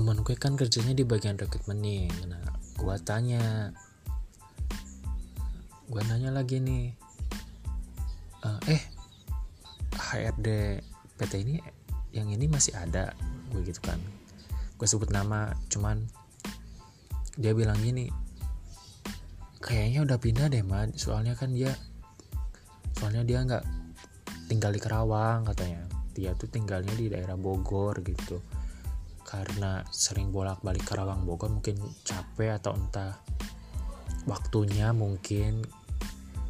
gue kan kerjanya di bagian rekrutmen nah gue tanya gue nanya lagi nih uh, eh HRD PT ini yang ini masih ada? Gue gitu kan. Gue sebut nama cuman dia bilang gini kayaknya udah pindah deh mad soalnya kan dia soalnya dia nggak tinggal di Kerawang katanya. Dia tuh tinggalnya di daerah Bogor gitu karena sering bolak-balik Karawang Bogor mungkin capek atau entah waktunya mungkin.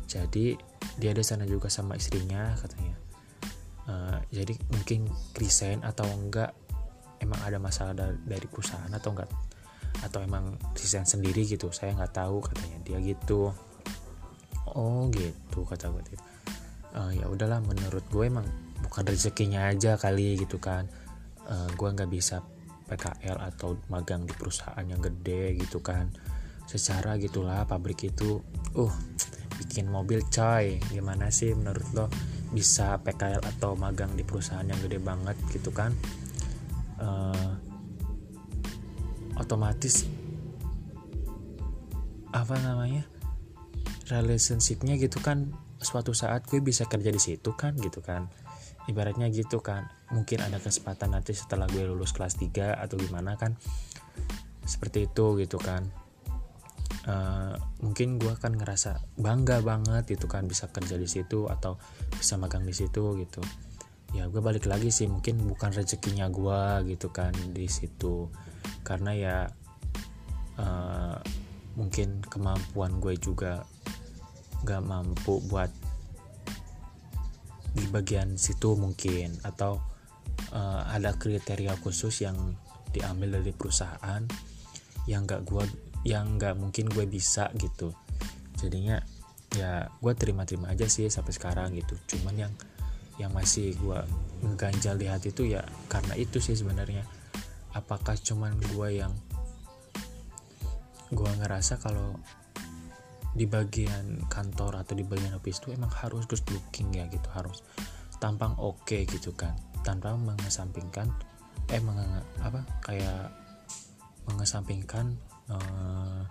Jadi dia di sana juga sama istrinya katanya. Uh, jadi mungkin resign atau enggak emang ada masalah dari perusahaan atau enggak? Atau emang resign sendiri gitu? Saya nggak tahu katanya dia gitu. Oh gitu kata gue uh, ya udahlah menurut gue emang bukan rezekinya aja kali gitu kan. Uh, gue nggak bisa PKL atau magang di perusahaan yang gede gitu kan. Secara gitulah pabrik itu uh bikin mobil coy. Gimana sih menurut lo bisa PKL atau magang di perusahaan yang gede banget gitu kan? Uh, otomatis apa namanya relationshipnya gitu kan suatu saat gue bisa kerja di situ kan gitu kan ibaratnya gitu kan. Mungkin ada kesempatan nanti setelah gue lulus kelas 3 atau gimana kan. Seperti itu gitu kan. Uh, mungkin gue akan ngerasa bangga banget gitu kan bisa kerja di situ atau bisa magang di situ gitu. Ya gue balik lagi sih mungkin bukan rezekinya gue gitu kan di situ. Karena ya uh, mungkin kemampuan gue juga gak mampu buat di bagian situ mungkin atau uh, ada kriteria khusus yang diambil dari perusahaan yang gak gue yang gak mungkin gue bisa gitu. Jadinya ya gue terima-terima aja sih sampai sekarang gitu. Cuman yang yang masih gue ngeganjal di hati itu ya karena itu sih sebenarnya. Apakah cuman gue yang gue ngerasa kalau di bagian kantor atau di bagian office itu emang harus good looking ya gitu harus tampang oke okay gitu kan. Tanpa mengesampingkan eh menge, apa kayak mengesampingkan uh,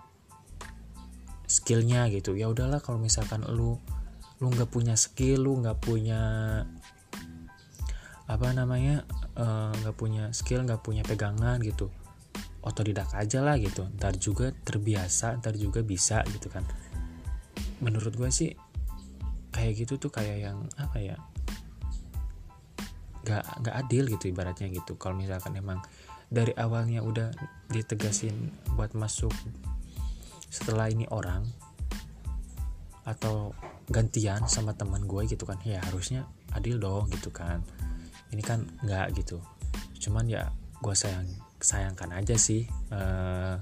skillnya gitu. Ya udahlah kalau misalkan lu lu nggak punya skill lu nggak punya apa namanya eh, nggak uh, punya skill nggak punya pegangan gitu otodidak aja lah gitu. Ntar juga terbiasa ntar juga bisa gitu kan menurut gue sih kayak gitu tuh kayak yang apa ya gak nggak adil gitu ibaratnya gitu. Kalau misalkan emang dari awalnya udah ditegasin buat masuk setelah ini orang atau gantian sama teman gue gitu kan ya harusnya adil dong gitu kan. Ini kan nggak gitu. Cuman ya gue sayang sayangkan aja sih uh,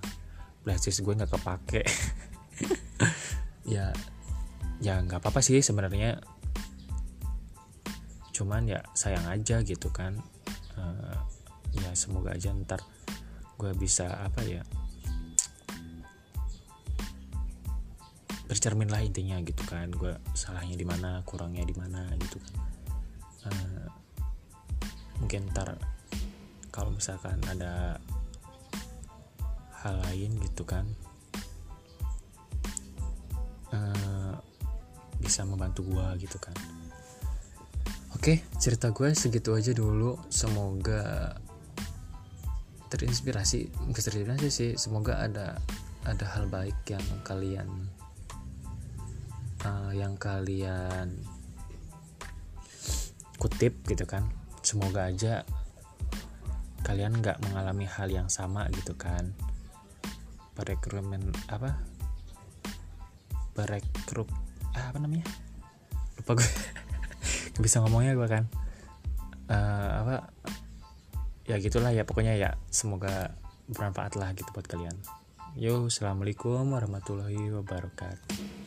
beasiswa gue nggak kepake ya ya nggak apa-apa sih sebenarnya. Cuman ya sayang aja gitu kan. Uh, ya semoga aja ntar gue bisa apa ya bercermin lah intinya gitu kan. Gue salahnya di mana kurangnya di mana gitu kan. Uh, mungkin ntar kalau misalkan ada hal lain gitu kan bisa membantu gue gitu kan. Oke cerita gue segitu aja dulu. Semoga terinspirasi terinspirasi sih semoga ada ada hal baik yang kalian uh, yang kalian kutip gitu kan. Semoga aja kalian nggak mengalami hal yang sama gitu kan. Perekrumen apa? Perekrut apa namanya? Lupa gue bisa ngomongnya gue kan. Uh, apa? Ya gitulah ya pokoknya ya semoga bermanfaat lah gitu buat kalian. Yo assalamualaikum warahmatullahi wabarakatuh